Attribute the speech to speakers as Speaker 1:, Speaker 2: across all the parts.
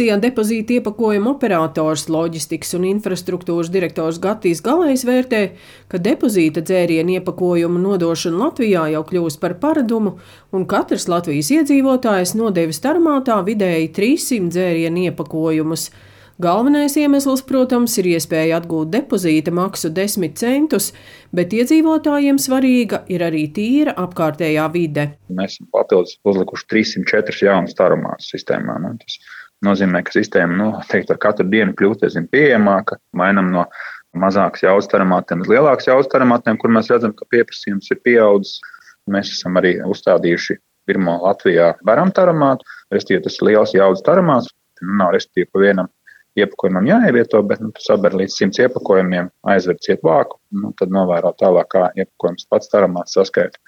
Speaker 1: SIA depozīta iepakojumu operators, loģistikas un infrastruktūras direktors Gatīs Galējs vērtē, ka depozīta dzērienu iepakojumu nodošana Latvijā jau kļūst par paradumu, un katrs Latvijas iedzīvotājs nodevis tarmātā vidēji 300 dzērienu iepakojumus. Galvenais iemesls, protams, ir iespēja atgūt depozīta maksu 10 centus, bet iedzīvotājiem svarīga ir arī tīra apkārtējā vide.
Speaker 2: Mēs esam papildus uzlikuši 304 jaunas tarumās sistēmā. Nu, tas nozīmē, ka sistēma nu, teikt, ar katru dienu kļūst aizvien pieejamāka. Mainām no mazākas jaudas taramātiem uz lielākas jaudas taramātiem, kur mēs redzam, ka pieprasījums ir pieaudzis. Mēs esam arī uzstādījuši pirmo Latvijā varam taramātu, respektīvi tas ir liels jaudas taramāts. Nu, nav respektīvi pa vienam iepakojumam jāievieto, bet nu, tu saber līdz simts iepakojumiem, aizver ciet vāku, nu, tad novēro tālāk, kā iepakojums pats taramāts saskaita.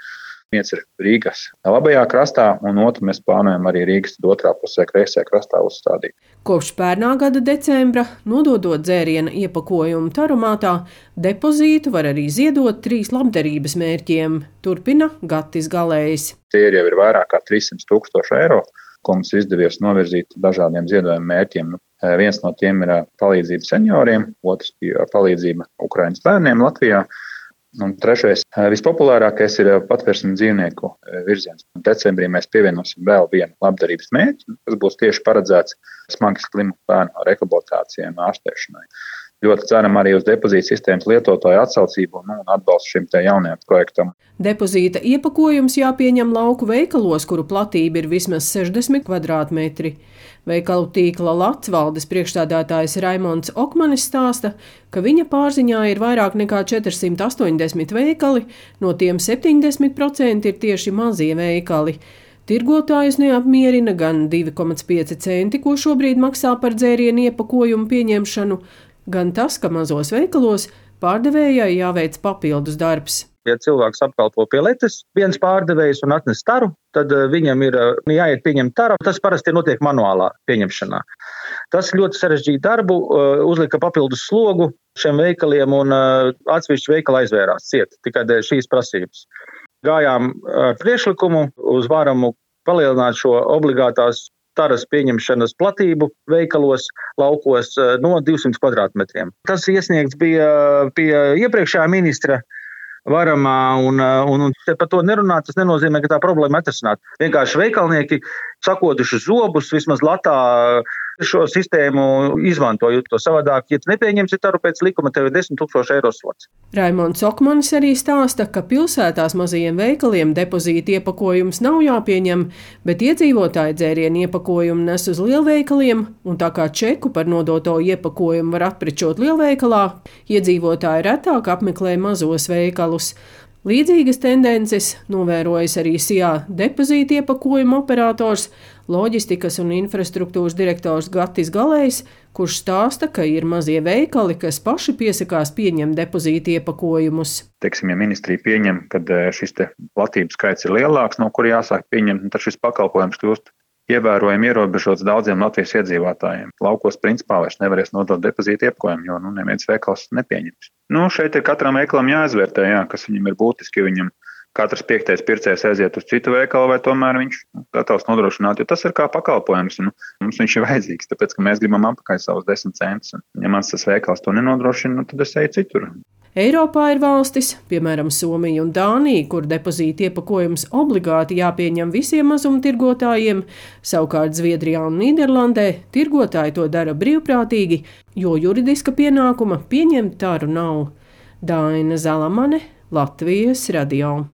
Speaker 2: Viens ir Rīgas labajā krastā, un otru mēs plānojam arī Rīgas otrā pusē, kreisajā krastā uzstādīt.
Speaker 1: Kopš pērnā gada decembra, nododot dzēriena iepakojumu tarumātā, depozītu var arī ziedot trīs labdarības mērķiem, turpina Gatis Galējs.
Speaker 2: Tie jau ir vairāk kā 300 tūkstoši eiro, ko mums izdevies novirzīt dažādiem ziedojumu mērķiem. Viens no tiem ir palīdzība senioriem, otrs bija palīdzība Ukraiņas bērniem Latvijā. Un trešais, vispopulārākais ir patvērsņu dzīvnieku virziens. Decembrī mēs pievienosim vēl vienu labdarības mērķi, kas būs tieši paredzēts smagi slimu bērnu rehabilitācijai un ārstēšanai. Ļoti ceram arī uz depozīta sistēmas lietotāju atsaucību nu, un atbalstu šim jaunajam projektam.
Speaker 1: Depozīta iepakojums jāpieņem lauku veikalos, kuru platība ir vismaz 60 km2. Veikalu tīkla Latvijas priekšstādātājs Raimons Okmanis stāsta, ka viņa pārziņā ir vairāk nekā 480 veikali, no tiem 70% ir tieši mazie veikali. Tirgotājus neapmierina gan 2,5 centi, ko šobrīd maksā par dzērienu iepakojumu pieņemšanu, gan tas, ka mazos veikalos pārdevējai jāveic papildus darbs.
Speaker 3: Ja cilvēks apkalpo pie letes, viens pārdevējs un atnes taru, tad eh, viņam ir eh, jāiet pieņemt taru. Tas parasti notiek manuālā pieņemšanā. Tas ļoti sarežģīja darbu, eh, uzlika papildus slogu šiem veikaliem un atsevišķi veikali aizvērās ciet tikai dēļ šīs prasības. Gājām ar priekšlikumu uz vāramu palielināt šo obligātās taras pieņemšanas platību veikalos, laukos no 200 kvadrātmetriem. Tas iesniegts bija pie iepriekšējā ministra varamā, un, un, un par to nerunāt, tas nenozīmē, ka tā problēma atrisināt. Vienkārši veikalnieki sakotuši zobus vismaz latā šo sistēmu izmantojot to savādāk. Ja nepieņemsi taru pēc likuma, tev ir 10 000 eiro sots.
Speaker 1: Raimons Okmanis arī stāsta, ka pilsētās mazajiem veikaliem depozīta iepakojums nav jāpieņem, bet iedzīvotāji dzērienu iepakojumu nes uz lielveikaliem, un tā kā čeku par nodoto iepakojumu var atprečot lielveikalā, iedzīvotāji retāk apmeklē mazos veikalus. Līdzīgas tendences novērojas arī SIA depozīta iepakojuma operators, loģistikas un infrastruktūras direktors Gatis Galējs, kurš stāsta, ka ir mazie veikali, kas paši piesakās pieņemt depozīta iepakojumus.
Speaker 2: Teiksim, ja ministrija pieņem, ka e, šis platības skaits ir lielāks, no kur jāsāk pieņemt, tad šis pakalpojums kļūst ievērojami ierobežots daudziem Latvijas iedzīvotājiem. Laukos principā vairs nevarēs nodot depozītu iepakojumu, jo nu, neviens veikals nepieņems. Nu, šeit ir katram veikalam jāizvērtē, jā, kas viņam ir būtiski. Viņam katrs piektais pircējs aiziet uz citu veikalu, vai tomēr viņš nu, gatavs nodrošināt, jo tas ir kā pakalpojums. Un mums viņš ir vajadzīgs, tāpēc ka mēs gribam apakaļ savus desmit centus. Ja mans tas veikals to nenodrošina, nu, tad es eju citur.
Speaker 1: Eiropā ir valstis, piemēram, Somija un Dānija, kur depozīta iepakojums obligāti jāpieņem visiem mazumtirgotājiem, savukārt Zviedrijā un Nīderlandē tirgotāji to dara brīvprātīgi, jo juridiska pienākuma pieņemt tāru nav. Daina Zalamane, Latvijas radio.